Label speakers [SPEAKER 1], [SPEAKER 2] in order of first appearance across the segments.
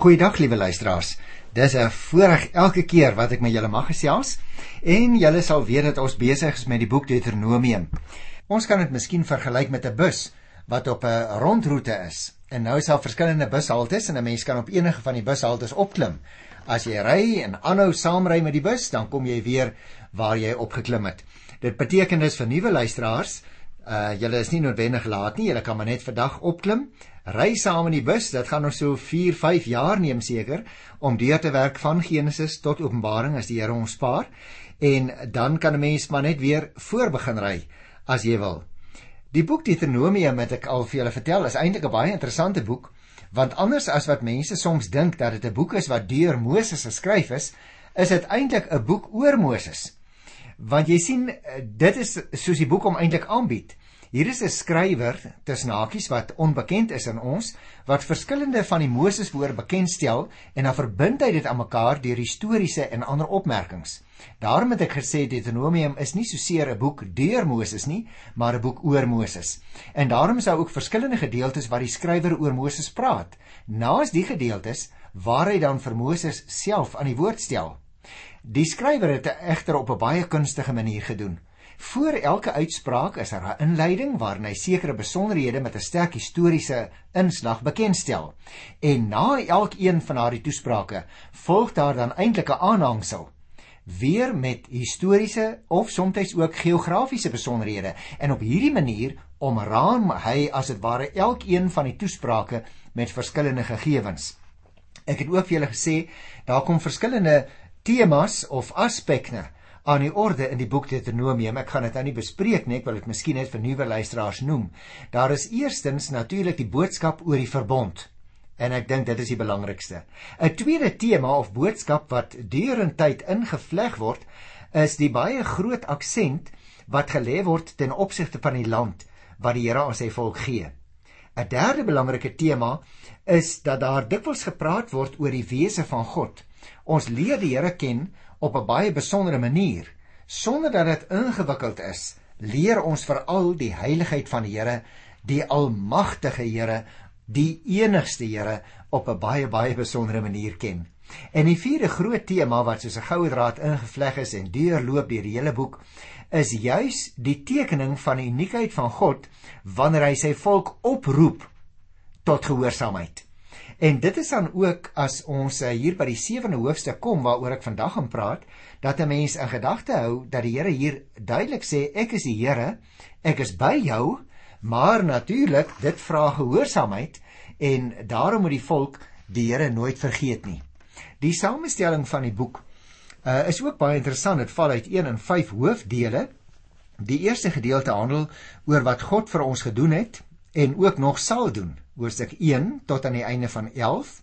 [SPEAKER 1] Goeiedag liewe luisteraars. Dis 'n voorreg elke keer wat ek met julle mag gesels en julle sal weet dat ons besig is met die boek Deuteronomium. Ons kan dit miskien vergelyk met 'n bus wat op 'n rondroete is. En nou is daar verskillende bushaltes en 'n mens kan op enige van die bushaltes opklim. As jy ry en aanhou saamry met die bus, dan kom jy weer waar jy opgeklim het. Dit beteken dus vir nuwe luisteraars, uh julle is nie noodwendig laat nie, julle kan maar net vandag opklim ry saam in die bus. Dit gaan nog so 4, 5 jaar neem seker om deur te werk van Genesis tot Openbaring as die Here ons spaar. En dan kan 'n mens maar net weer voorbegin ry as jy wil. Die boek Deuteronomium wat ek al vir julle vertel is eintlik 'n baie interessante boek want anders as wat mense soms dink dat dit 'n boek is wat deur Moses geskryf is, is dit eintlik 'n boek oor Moses. Want jy sien dit is soos die boek hom eintlik aanbied. Hier is 'n skrywer tussen hakies wat onbekend is aan ons wat verskillende van die Moseswoorde bekendstel en dan verbind hy dit aan mekaar deur historiese en ander opmerkings. Daarom het ek gesê Deuteronomium is nie so seer 'n boek deur Moses nie, maar 'n boek oor Moses. En daarom is daar ook verskillende gedeeltes waar die skrywer oor Moses praat. Naas die gedeeltes waar hy dan vir Moses self aan die woord stel. Die skrywer het egter op 'n baie kunstige manier gedoen. Voor elke uitspraak is daar 'n inleiding waarin hy sekere besonderhede met 'n sterk historiese inslag bekendstel. En na elkeen van daardie toesprake volg daar dan eintlik 'n aanhangsel weer met historiese of soms ook geografiese besonderhede en op hierdie manier omraam hy as dit ware elkeen van die toesprake met verskillende gegevens. Ek het ook vir julle gesê daar kom verskillende temas of aspekte aan die orde in die boek Deuteronomium. Ek gaan dit nou nie bespreek nie, ek wil dit miskien net vir nuwe luisteraars noem. Daar is eerstens natuurlik die boodskap oor die verbond. En ek dink dit is die belangrikste. 'n Tweede tema of boodskap wat deurentyd ingevleg word, is die baie groot aksent wat gelê word ten opsigte van die land wat die Here aan sy volk gee. 'n Derde belangrike tema is dat daar dikwels gepraat word oor die wese van God. Ons leer die Here ken op 'n baie besondere manier. Sonder dat dit ingewikkeld is leer ons veral die heiligheid van die Here die almagtige Here die enigste Here op 'n baie baie besondere manier ken. En die vierde groot tema wat soos 'n goue draad ingevleg is en deurloop deur die hele boek is juis die tekening van die uniekheid van God wanneer hy sy volk oproep tot gehoorsaamheid En dit is dan ook as ons eh, hier by die 7de hoofstuk kom waaroor ek vandag gaan praat, dat 'n mens in gedagte hou dat die Here hier duidelik sê ek is die Here, ek is by jou, maar natuurlik dit vra gehoorsaamheid en daarom moet die volk die Here nooit vergeet nie. Die samestelling van die boek uh, is ook baie interessant. Dit val uit 1 en 5 hoofdele. Die eerste gedeelte handel oor wat God vir ons gedoen het en ook nog sal doen hoofstuk 1 tot aan die einde van 11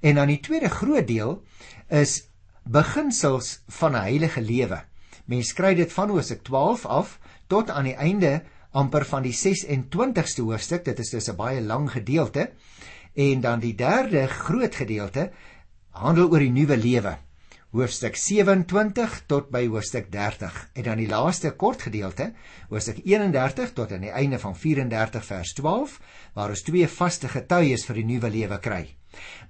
[SPEAKER 1] en dan die tweede groot deel is beginsels van 'n heilige lewe. Mens kry dit van hoofstuk 12 af tot aan die einde amper van die 26ste hoofstuk. Dit is dus 'n baie lang gedeelte. En dan die derde groot gedeelte handel oor die nuwe lewe hoofstuk 27 tot by hoofstuk 30 en dan die laaste kort gedeelte hoofstuk 31 tot aan die einde van 34 vers 12 waar ons twee vaste getuies vir die nuwe lewe kry.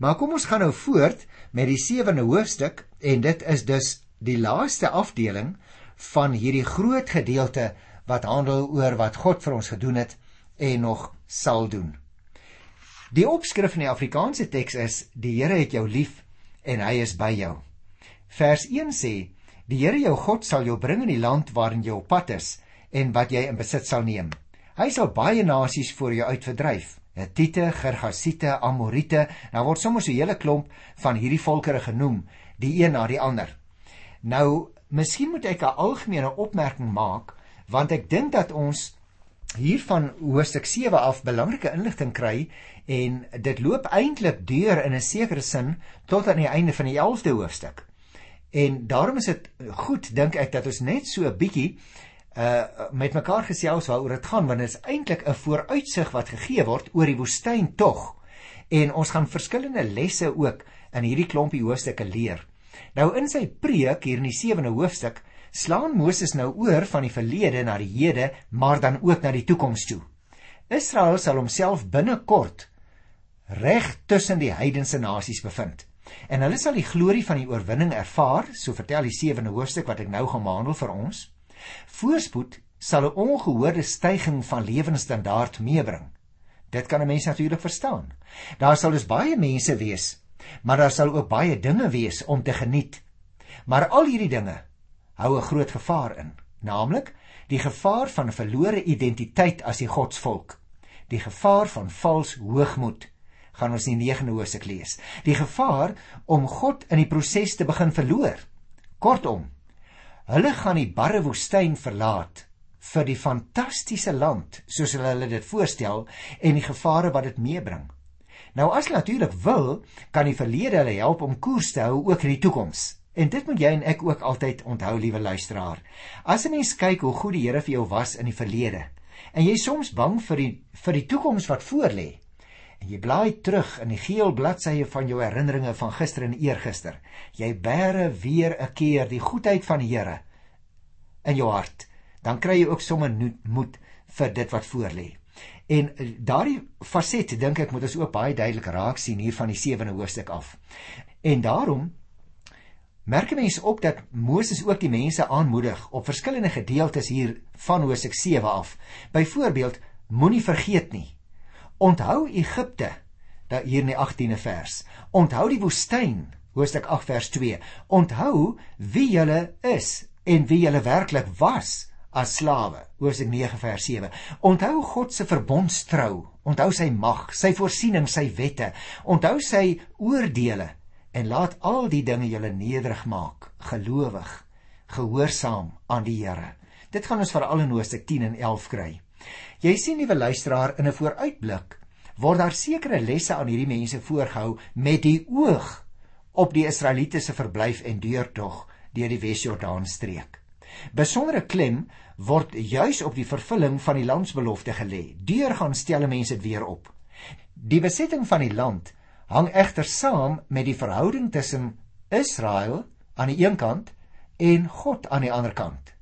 [SPEAKER 1] Maar kom ons gaan nou voort met die sewende hoofstuk en dit is dus die laaste afdeling van hierdie groot gedeelte wat handel oor wat God vir ons gedoen het en nog sal doen. Die opskrif in die Afrikaanse teks is die Here het jou lief en hy is by jou. Vers 1 sê: Die Here jou God sal jou bring in die land waarin jy op pad is en wat jy in besit sal neem. Hy sal baie nasies voor jou uitverdryf. Hittite, Gergasiete, Amorite, nou word sommer so 'n hele klomp van hierdie volkere genoem, die een na die ander. Nou, miskien moet ek 'n algemene opmerking maak, want ek dink dat ons hier van hoofstuk 7 af belangrike inligting kry en dit loop eintlik deur in 'n sekere sin tot aan die einde van die 11de hoofstuk. En daarom is dit goed dink ek dat ons net so 'n bietjie uh met mekaar gesels waaroor dit gaan want dit is eintlik 'n vooruitsig wat gegee word oor die woestyn tog. En ons gaan verskillende lesse ook in hierdie klompie hoofstukke leer. Nou in sy preek hier in die 7de hoofstuk slaan Moses nou oor van die verlede na die hede, maar dan ook na die toekoms toe. Israel sal homself binnekort reg tussen die heidense nasies bevind. En hulle sal die glorie van die oorwinning ervaar, so vertel die 7de hoofstuk wat ek nou gaan behandel vir ons. Voorspoed sal 'n ongehoorde stygings van lewensstandaard meebring. Dit kan 'n mens natuurlik verstaan. Daar sal dus baie mense wees, maar daar sal ook baie dinge wees om te geniet. Maar al hierdie dinge hou 'n groot gevaar in, naamlik die gevaar van verlore identiteit as die godsvolk, die gevaar van vals hoogmoed gaan ons in die 9de hoofstuk lees. Die gevaar om God in die proses te begin verloor. Kortom, hulle gaan die barre woestyn verlaat vir die fantastiese land soos hulle dit voorstel en die gevare wat dit meebring. Nou as natuurlik wil, kan die verlede hulle help om koers te hou ook in die toekoms. En dit moet jy en ek ook altyd onthou, liewe luisteraar. As 'n mens kyk hoe goed die Here vir jou was in die verlede en jy soms bang vir die vir die toekoms wat voorlê, jy blaai terug in die geel bladsye van jou herinneringe van gister en eergister, jy bære weer 'n keer die goedheid van die Here in jou hart dan kry jy ook sommer moed vir dit wat voorlê. En eh, daardie faset dink ek moet ons ook baie duidelik raak sien hier van die 7de hoofstuk af. En daarom merk mense op dat Moses ook die mense aanmoedig op verskillende gedeeltes hier van hoofstuk 7 af. Byvoorbeeld, moenie vergeet nie. Onthou Egipte, daar hier in die 18de vers. Onthou die woestyn, hoofstuk 8 vers 2. Onthou wie julle is en wie julle werklik was as slawe. Hoofstuk 9 vers 7. Onthou God se verbondstrou, onthou sy mag, sy voorsiening, sy wette, onthou sy oordeele en laat al die dinge julle nederig maak, gelowig, gehoorsaam aan die Here. Dit gaan ons veral in Hoofstuk 10 en 11 kry. Jy sien liewe luisteraar in 'n vooruitblik word daar sekere lesse aan hierdie mense voorgehou met die oog op die Israeliete se verblyf en deurtog deur die Wes-Jordaan streek. Besondere klem word juis op die vervulling van die landsbelofte gelê. Deur gaan stel mense dit weer op. Die besetting van die land hang egter saam met die verhouding tussen Israel aan die een kant en God aan die ander kant.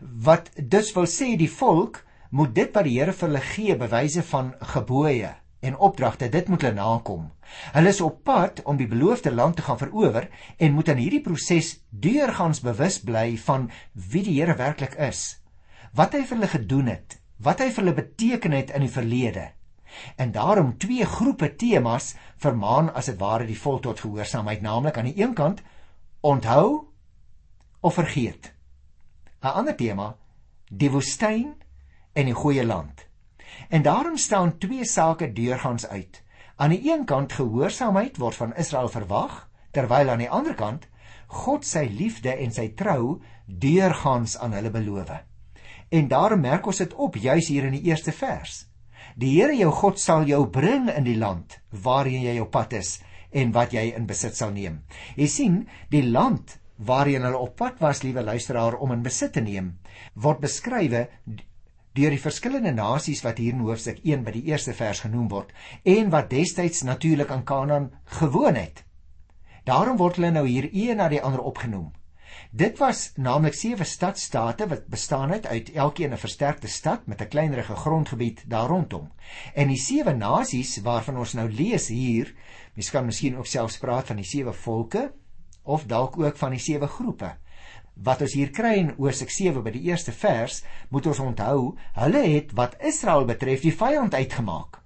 [SPEAKER 1] Wat dus wil sê die volk moet dit wat die Here vir hulle gee bewyse van gebooie en opdragte dit moet hulle nakom. Hulle is op pad om die beloofde land te gaan verower en moet aan hierdie proses deurgangs bewus bly van wie die Here werklik is. Wat hy vir hulle gedoen het, wat hy vir hulle beteken het in die verlede. En daarom twee groepe temas vermaan as dit ware die volk tot gehoorsaamheid, naamlik aan die een kant onthou of vergeet. 'n Ander tema, die woestyn en die goeie land. En daarom staan twee sake deurgangs uit. Aan die een kant gehoorsaamheid word van Israel verwag, terwyl aan die ander kant God sy liefde en sy trou deurgangs aan hulle beloof. En daarom merk ons dit op juis hier in die eerste vers. Die Here jou God sal jou bring in die land waarheen jy op pad is en wat jy in besit sal neem. Jy sien, die land waarheen hulle op pad was, liewe luisteraar, om in besit te neem, word beskrywe deur die verskillende nasies wat hier in hoofstuk 1 by die eerste vers genoem word en wat destyds natuurlik aan Kanaan gewoon het. Daarom word hulle nou hier een na die ander opgenoem. Dit was naamlik sewe stadstate wat bestaan het uit elkeen 'n versterkte stad met 'n kleinerige grondgebied daar rondom. En die sewe nasies waarvan ons nou lees hier, mens kan miskien ook selfs praat van die sewe volke of dalk ook van die sewe groepe wat ons hier kry in Hosea 7 by die eerste vers, moet ons onthou, hulle het wat Israel betref die vyand uitgemaak.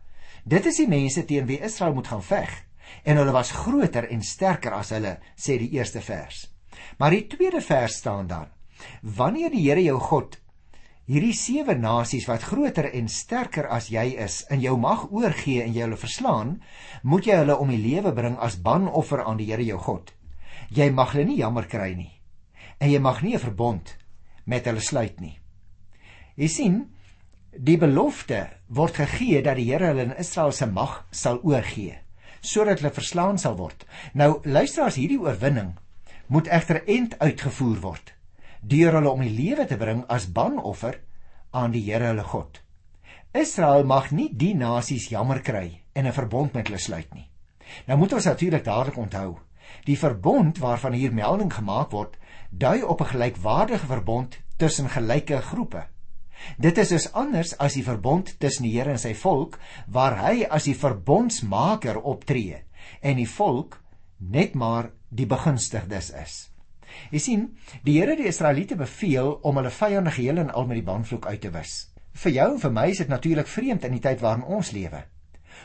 [SPEAKER 1] Dit is die mense teen wie Israel moet gaan veg en hulle was groter en sterker as hulle, sê die eerste vers. Maar die tweede vers staan dan: Wanneer die Here jou God hierdie sewe nasies wat groter en sterker as jy is in jou mag oorgee en jy hulle verslaan, moet jy hulle om die lewe bring as banoffer aan die Here jou God. Jy mag hulle nie jammer kry nie en jy mag nie 'n verbond met hulle sluit nie. Jy sien, die belofte word gegee dat die Here hulle in Israel se mag sal oorgee sodat hulle verslaan sal word. Nou luister as hierdie oorwinning moet egter end uitgevoer word deur hulle om die lewe te bring as banoffer aan die Here hulle God. Israel mag nie die nasies jammer kry en 'n verbond met hulle sluit nie. Nou moet ons natuurlik dadelik onthou, die verbond waarvan hier melding gemaak word, dui op 'n gelykwaardige verbond tussen gelyke groepe. Dit is dus anders as die verbond tussen die Here en sy volk waar hy as die verbondsmaker optree en die volk net maar die begunstigdes is. Jy sien, die Here het die Israeliete beveel om hulle vyande geheel en al met die banvloek uit te wis. Vir jou en vir my is dit natuurlik vreemd in die tyd waarin ons lewe.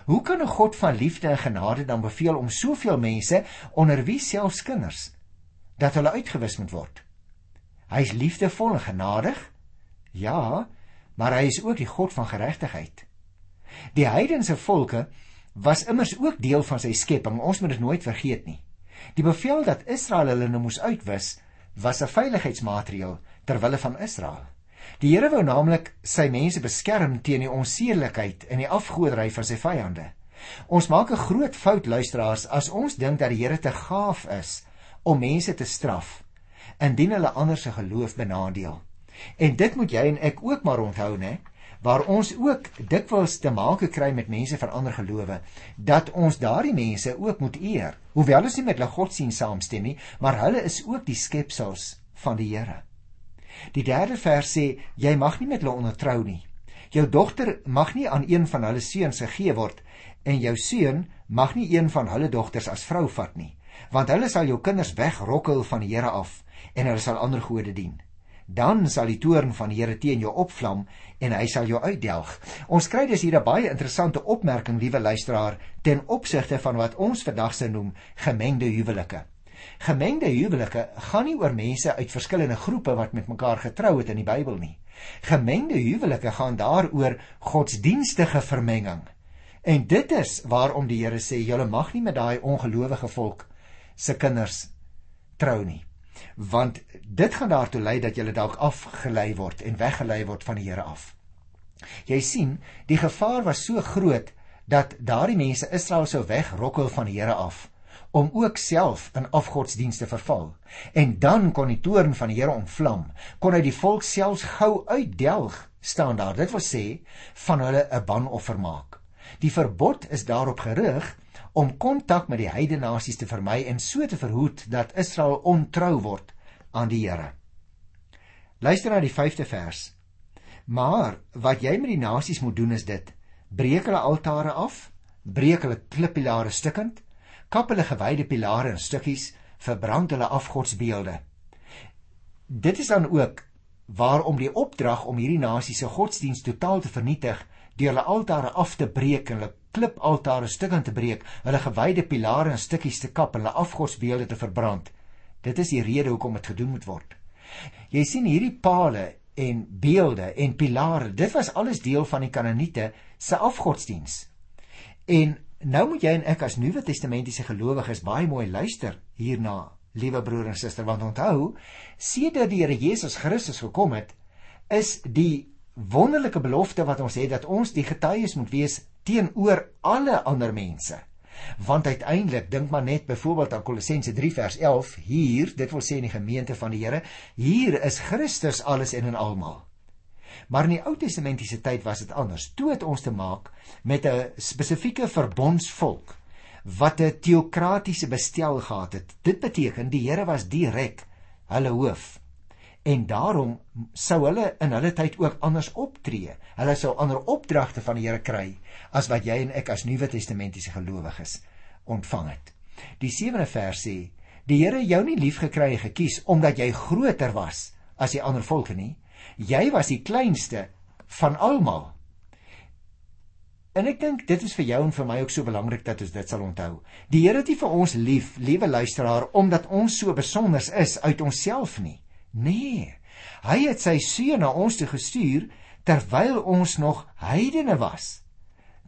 [SPEAKER 1] Hoe kan 'n God van liefde en genade dan beveel om soveel mense onder wie selfs kinders dat hulle uitgewis moet word? Hy is liefdevol en genadig. Ja, maar hy is ook die God van geregtigheid. Die heidense volke was immers ook deel van sy skepping. Ons moet dit nooit vergeet nie. Die bevel dat Israel hulle nou moes uitwis, was 'n veiligheidsmaatreël ter wille van Israel. Die Here wou naamlik sy mense beskerm teen die onsedelikheid en die afgoderry van sy vyande. Ons maak 'n groot fout luisteraars as ons dink dat die Here te gaaf is om mense te straf indien hulle ander se geloof benadeel. En dit moet jy en ek ook maar onthou, né? Waar ons ook dikwels te maak kry met mense van ander gelowe, dat ons daardie mense ook moet eer. Hoewel ons nie met hulle godsdienst saamstem nie, maar hulle is ook die skepsels van die Here. Die derde vers sê jy mag nie met hulle ondertrou nie. Jou dogter mag nie aan een van hulle seuns gegee word en jou seun mag nie een van hulle dogters as vrou vat nie, want hulle sal jou kinders wegrokkel van die Here af en hulle sal ander gode dien. Dan sal die toorn van die Here teen jou opvlam en hy sal jou uitdelg. Ons kry dus hier 'n baie interessante opmerking, liewe luisteraar, ten opsigte van wat ons vandag se noem gemengde huwelike. Gemengde huwelike gaan nie oor mense uit verskillende groepe wat met mekaar getrou het in die Bybel nie. Gemengde huwelike gaan daaroor godsdienstige vermenging. En dit is waarom die Here sê julle mag nie met daai ongelowige volk se kinders trou nie. Want dit gaan daartoe lei dat julle dalk afgelei word en weggelei word van die Here af. Jy sien, die gevaar was so groot dat daardie mense Israel sou wegrokkel van die Here af om ook self in afgodsdienste verval. En dan kon die toorn van die Here ontvlam, kon hy die volk selfs gou uitdelg staan daar. Dit wil sê van hulle 'n banoffer maak. Die verbod is daarop gerig om kontak met die heidene nasies te vermy en so te verhoed dat Israel ontrou word aan die Here. Luister na die 5de vers. Maar wat jy met die nasies moet doen is dit: breek hulle altare af, breek hulle klippilare stukkend, kap hulle gewyde pilare in stukkies, verbrand hulle afgodsbeelde. Dit is dan ook waarom die opdrag om hierdie nasie se godsdiens totaal te vernietig, deur hulle altare af te breek en hulle klipaltare stukkend te breek, hulle gewyde pilare in stukkies te kap en hulle afgodsbeelde te verbrand. Dit is die rede hoekom dit gedoen moet word. Jy sien hierdie pale en beelde en pilare, dit was alles deel van die Kanaaniete se afgodsdiens. En Nou moet jy en ek as Nuwe Testamentiese gelowiges baie mooi luister hierna, liewe broer en suster, want onthou, sedert die Here Jesus Christus gekom het, is die wonderlike belofte wat ons het dat ons die getuies moet wees teenoor alle ander mense. Want uiteindelik dink maar net byvoorbeeld aan Kolossense 3 vers 11 hier, dit wil sê in die gemeente van die Here, hier is Christus alles en in almal. Maar in die Ou Testamentiese tyd was dit anders. Toe het ons te maak met 'n spesifieke verbondsvolk wat 'n teokratiese bestel gehad het. Dit beteken die Here was direk hulle hoof. En daarom sou hulle in hulle tyd ook anders optree. Hulle sou ander opdragte van die Here kry as wat jy en ek as Nuwe Testamentiese gelowiges ontvang het. Die 7de vers sê: "Die Here jou nie liefgekry en gekies omdat jy groter was as die ander volke nie, Jy was die kleinste van almal. En ek dink dit is vir jou en vir my ook so belangrik dat ons dit sal onthou. Die Here het nie vir ons lief, liewe luisteraar, omdat ons so besonder is uit onsself nie. Nee. Hy het sy seun na ons toe gestuur terwyl ons nog heidene was.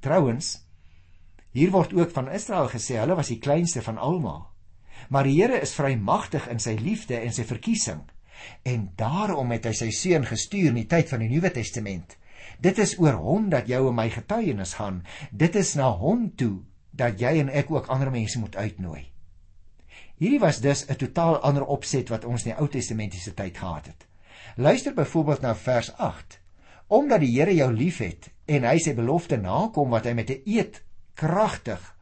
[SPEAKER 1] Trouwens, hier word ook van Israel gesê hulle was die kleinste van almal. Maar die Here is vrymagtig in sy liefde en sy verkiesing. En daarom het hy sy seun gestuur in die tyd van die Nuwe Testament. Dit is oor hom dat jou en my getuienis gaan. Dit is na hom toe dat jy en ek ook ander mense moet uitnooi. Hierdie was dus 'n totaal ander opset wat ons in die Ou Testamentiese tyd gehad het. Luister byvoorbeeld na vers 8. Omdat die Here jou liefhet en hy sy belofte nakom wat hy met 'n eed kragtig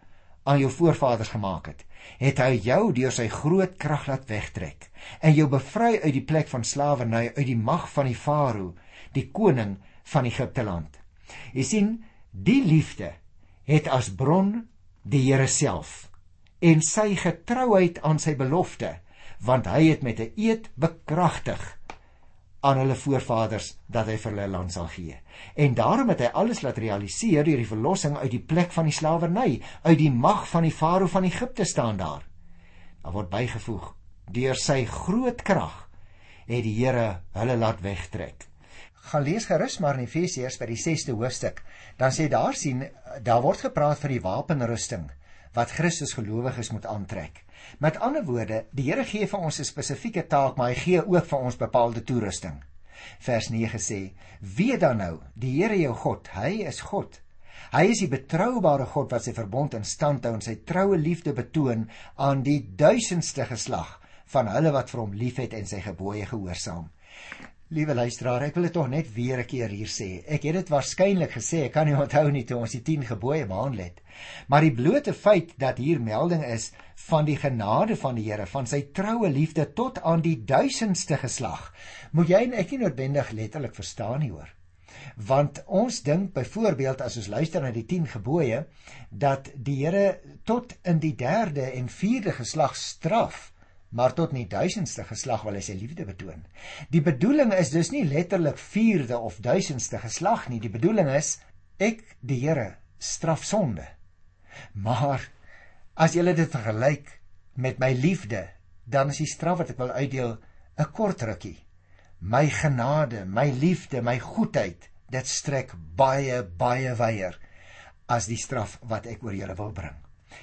[SPEAKER 1] aan jou voorvaders gemaak het, het hy jou deur sy groot krag laat wegtrek en jou bevry uit die plek van slawerny uit die mag van die farao, die koning van Egipte land. Jy sien, die liefde het as bron die Here self en sy getrouheid aan sy belofte, want hy het met 'n eed bekragtig aan hulle voorvaders dat hy vir hulle land sal gee. En daarom het hy alles laat realiseer deur die verlossing uit die plek van die slawerny, uit die mag van die farao van Egipte staan daar. Daar word bygevoeg: deur sy groot krag het die Here hulle laat wegtrek. Gaan lees gerus maar in Efesiërs by die 6ste hoofstuk, dan sê daar sien daar word gepraat van die wapenrusting wat Christus gelowiges moet aantrek. Met ander woorde, die Here gee vir ons 'n spesifieke taak, maar hy gee ook vir ons bepaalde toerusting. Vers 9 sê: "Weet dan nou, die Here jou God, hy is God. Hy is die betroubare God wat sy verbond in stand hou en sy troue liefde betoon aan die duisendste geslag van hulle wat vir hom liefhet en sy gebooie gehoorsaam." Liewe luisteraar, ek wil dit tog net weer 'n keer hier sê. Ek het dit waarskynlik gesê, ek kan nie onthou nie toe ons die 10 gebooie behandel het. Maar die blote feit dat hier melding is van die genade van die Here, van sy troue liefde tot aan die duisendste geslag. Moet jy en ek nie noodwendig letterlik verstaan nie hoor. Want ons dink byvoorbeeld as ons luister na die 10 gebooie dat die Here tot in die derde en vierde geslag straf, maar tot in die duisendste geslag wil hy sy liefde betoon. Die bedoeling is dus nie letterlik vierde of duisendste geslag nie. Die bedoeling is ek die Here straf sonde. Maar As jy dit vergelyk met my liefde, dan is die straf wat ek wil uitdeel 'n kort rukkie. My genade, my liefde, my goedheid, dit strek baie baie wyer as die straf wat ek oor julle wil bring.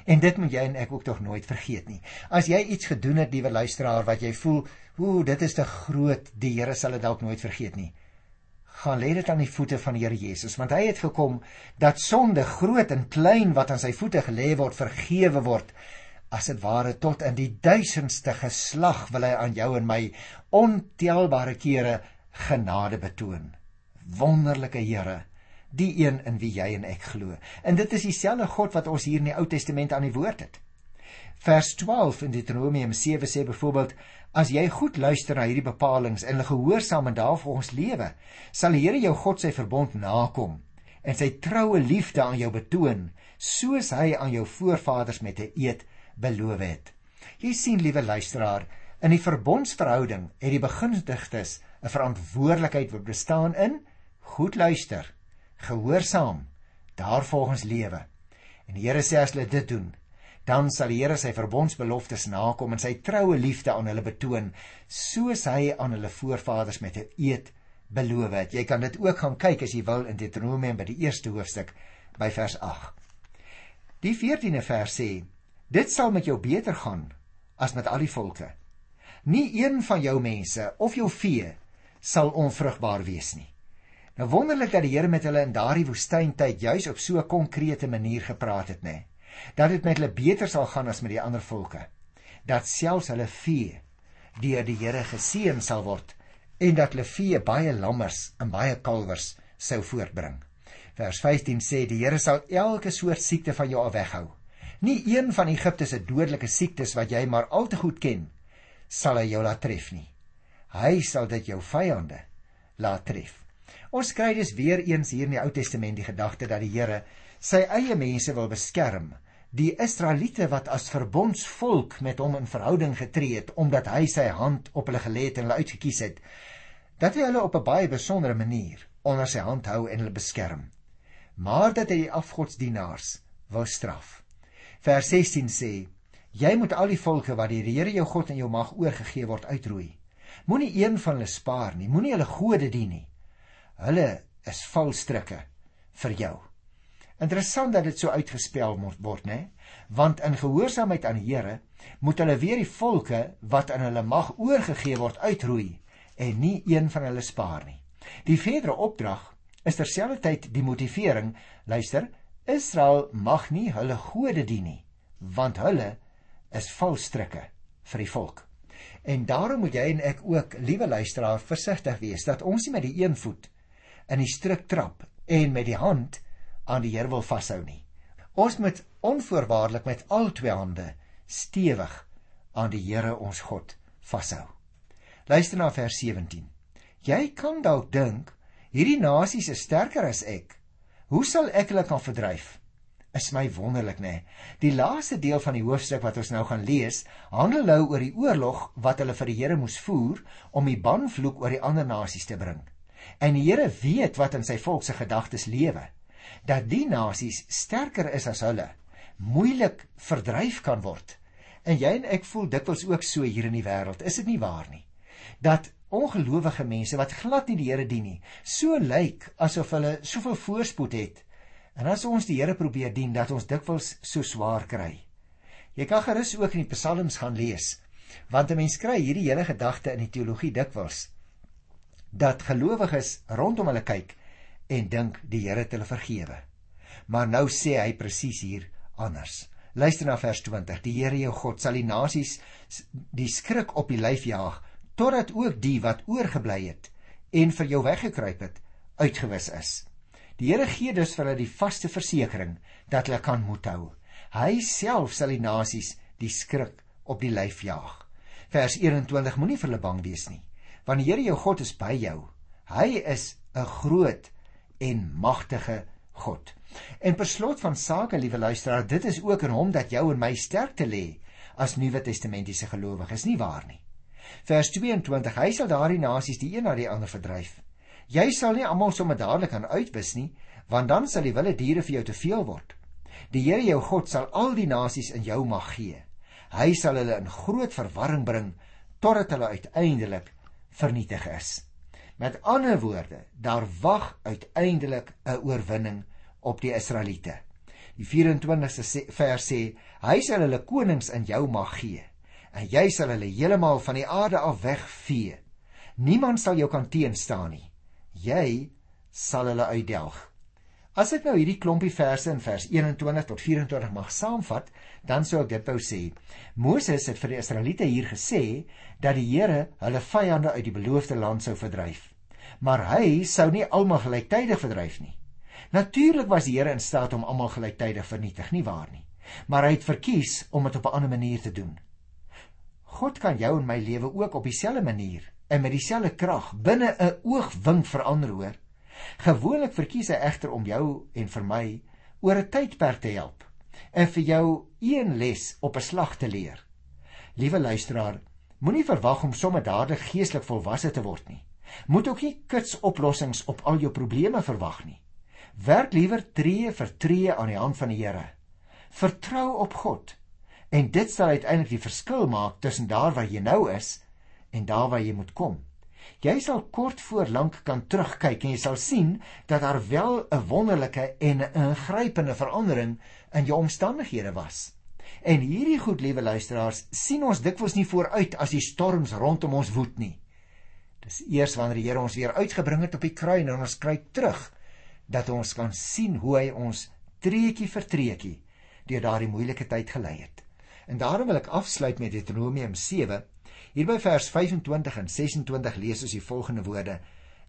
[SPEAKER 1] En dit moet jy en ek ook tog nooit vergeet nie. As jy iets gedoen het, liewe luisteraar, wat jy voel, ooh, dit is te groot, die Here sal dit dalk nooit vergeet nie. Gaan lê dit aan die voete van die Here Jesus want hy het gekom dat sonde groot en klein wat aan sy voete gelê word vergewe word. As dit ware tot in die duisendste geslag wil hy aan jou en my ontelbare kere genade betoon. Wonderlike Here die een in wie jy en ek glo en dit is dieselfde God wat ons hier in die Ou Testament aan die woord het vers 12 in Deuteronomium 7 sê byvoorbeeld As jy goed luister na hierdie bepalinge en gehoorsaam en daarvolgens lewe, sal die Here jou God sy verbond nakom en sy troue liefde aan jou betoon, soos hy aan jou voorvaders met 'n eed beloof het. Jy sien, liewe luisteraar, in die verbondsverhouding het die begunstigdes 'n verantwoordelikheid wat bestaan in goed luister, gehoorsaam, daarvolgens lewe. En die Here sê as hulle dit doen, dan sal die Here sy verbondsbeloftes nakom en sy troue liefde aan hulle betoon soos hy aan hulle voorvaders met 'n eed beloof het. Jy kan dit ook gaan kyk as jy wil in Deuteronomium by die eerste hoofstuk by vers 8. Die 14de vers sê: Dit sal met jou beter gaan as met al die volke. Nie een van jou mense of jou vee sal onvrugbaar wees nie. Nou wonderlik dat die Here met hulle in daardie woestyntyd juis op so 'n konkrete manier gepraat het, né? Nee dat dit met hulle beter sal gaan as met die ander volke. Dat selfs hulle vee deur die Here geseën sal word en dat hulle vee baie lammers en baie kalwers sou voortbring. Vers 15 sê die Here sal elke soort siekte van jou af weghou. Nie een van Egipte se dodelike siektes wat jy maar al te goed ken sal hy jou laat tref nie. Hy sal dit jou vyande laat tref ons kry dus weer eens hier in die Ou Testament die gedagte dat die Here sy eie mense wil beskerm. Die Israeliete wat as verbondsvolk met hom in verhouding getree het omdat hy sy hand op hulle gelê het en hulle uitgekies het dat hy hulle op 'n baie besondere manier onder sy hand hou en hulle beskerm. Maar dat hy die afgodsdienaars wou straf. Vers 16 sê jy moet al die volke wat die Here jou God in jou mag oorgegee word uitroei. Moenie een van hulle spaar nie. Moenie hulle gode dien nie hulle is valstrikke vir jou Interessant dat dit so uitgespel moet word, né? Want in gehoorsaamheid aan die Here moet hulle weer die volke wat aan hulle mag oorgegee word uitroei en nie een van hulle spaar nie. Die verdere opdrag is terselfdertyd die motivering, luister, Israel mag nie hulle gode dien nie, want hulle is valstrikke vir die volk. En daarom moet jy en ek ook, liewe luisteraar, versigtig wees dat ons nie met die een voet in die struik trap en met die hand aan die Here wil vashou nie. Ons moet onvoorwaardelik met al twee hande stewig aan die Here ons God vashou. Luister na vers 17. Jy kan dalk dink hierdie nasies is sterker as ek. Hoe sal ek hulle kan verdryf? Is my wonderlik nê. Nee. Die laaste deel van die hoofstuk wat ons nou gaan lees, handel nou oor die oorlog wat hulle vir die Here moes voer om die banvloek oor die ander nasies te bring. En die Here weet wat in sy volk se gedagtes lewe dat die nasies sterker is as hulle, moeilik verdryf kan word. En jy en ek voel dikwels ook so hier in die wêreld, is dit nie waar nie? Dat ongelowige mense wat glad nie die Here dien nie, so lyk asof hulle soveel voorspoed het. En as ons die Here probeer dien, dat ons dikwels so swaar kry. Jy kan gerus ook in die psalms gaan lees, want 'n mens kry hierdie hele gedagte in die teologie dikwels dat gelowiges rondom hulle kyk en dink die Here het hulle vergewe. Maar nou sê hy presies hier anders. Luister na vers 20. Die Here jou God sal die nasies die skrik op die lyf jaag totdat ook die wat oorgebly het en vir jou weggekruip het uitgewis is. Die Here gee dus vir hulle die vaste versekering dat hulle kan moed hou. Hy self sal die nasies die skrik op die lyf jaag. Vers 21 moenie vir hulle bang wees nie, want die Here jou God is by jou. Hy is 'n groot en magtige God. En per slot van sake, liewe luisteraar, dit is ook in hom dat jou en my sterkte lê as Nuwe Testamentiese gelowiges, nie waar nie? Vers 22: Hy sal daardie nasies die een na die ander verdryf. Jy sal nie almal sommer dadelik aan uitwis nie, want dan sal die wilde diere vir jou te veel word. Die Here jou God sal al die nasies in jou mag gee. Hy sal hulle in groot verwarring bring totdat hulle uiteindelik vernietig is. Met ander woorde, daar wag uiteindelik 'n oorwinning op die Israeliete. Die 24ste vers sê: Hy sal hulle konings in jou mag gee en jy sal hulle heeltemal van die aarde af wegvee. Niemand sal jou kan teenstaan nie. Jy sal hulle uitdelg. As ek nou hierdie klompie verse in vers 21 tot 24 mag saamvat, dan sou ek dit wou sê. Moses het vir die Israeliete hier gesê dat die Here hulle vyande uit die beloofde land sou verdryf. Maar hy sou nie almal gelyktydig verdryf nie. Natuurlik was die Here in staat om almal gelyktydig vernietig, nie waar nie? Maar hy het verkies om dit op 'n ander manier te doen. God kan jou en my lewe ook op dieselfde manier en met dieselfde krag binne 'n oogwink verander hoor. Gewoonlik verkies hy egter om jou en vir my oor 'n tydperk te help en vir jou een les op 'n slag te leer. Liewe luisteraar, moenie verwag om sommer dadelik geestelik volwasse te word nie. Moet ook nie kits oplossings op al jou probleme verwag nie. Werk liewer tree vir tree aan die hand van die Here. Vertrou op God en dit sal uiteindelik die verskil maak tussen daar waar jy nou is en daar waar jy moet kom. Jy sal kort voor lank kan terugkyk en jy sal sien dat daar wel 'n wonderlike en 'n ingrypende verandering in jou omstandighede was. En hierdie goed, liewe luisteraars, sien ons dikwels nie vooruit as die storms rondom ons woed nie. Dis eers wanneer die Here ons weer uitgebring het op die kruin en ons kry terug dat ons kan sien hoe hy ons treetjie vir treetjie deur daardie moeilike tyd gelei het. En daarom wil ek afsluit met Deuteronomium Hier by vers 25 en 26 lees ons die volgende woorde: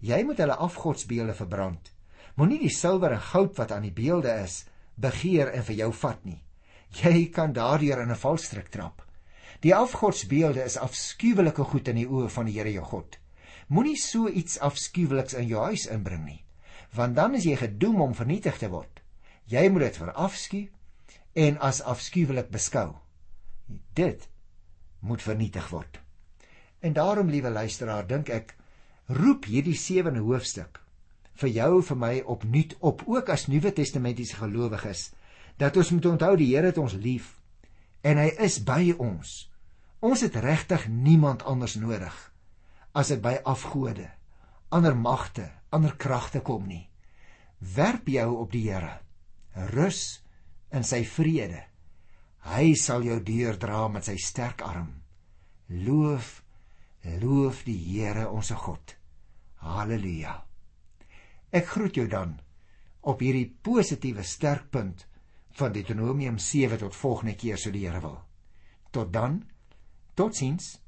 [SPEAKER 1] Jy moet hulle afgodsbeelde verbrand. Moenie die silwer en goud wat aan die beelde is begeer en vir jou vat nie. Jy kan daardeur in 'n valstrik trap. Die afgodsbeelde is afskuwelike goed in die oë van die Here jou God. Moenie so iets afskuweliks in jou huis inbring nie, want dan is jy gedoem om vernietig te word. Jy moet dit verafskuw en as afskuwelik beskou. Dit moet vernietig word. En daarom, liewe luisteraar, dink ek roep hierdie sewende hoofstuk vir jou vir my opnuut op ook as Nuwe Testamentiese gelowiges dat ons moet onthou die Here het ons lief en hy is by ons. Ons het regtig niemand anders nodig as dit by afgode, ander magte, ander kragte kom nie. Werp jou op die Here. Rus in sy vrede. Hy sal jou deurdra met sy sterk arm. Loof Loof die Here ons God. Halleluja. Ek groet jou dan op hierdie positiewe sterkpunt van Deuteronomium 7 tot volgende keer so die Here wil. Tot dan. Totsiens.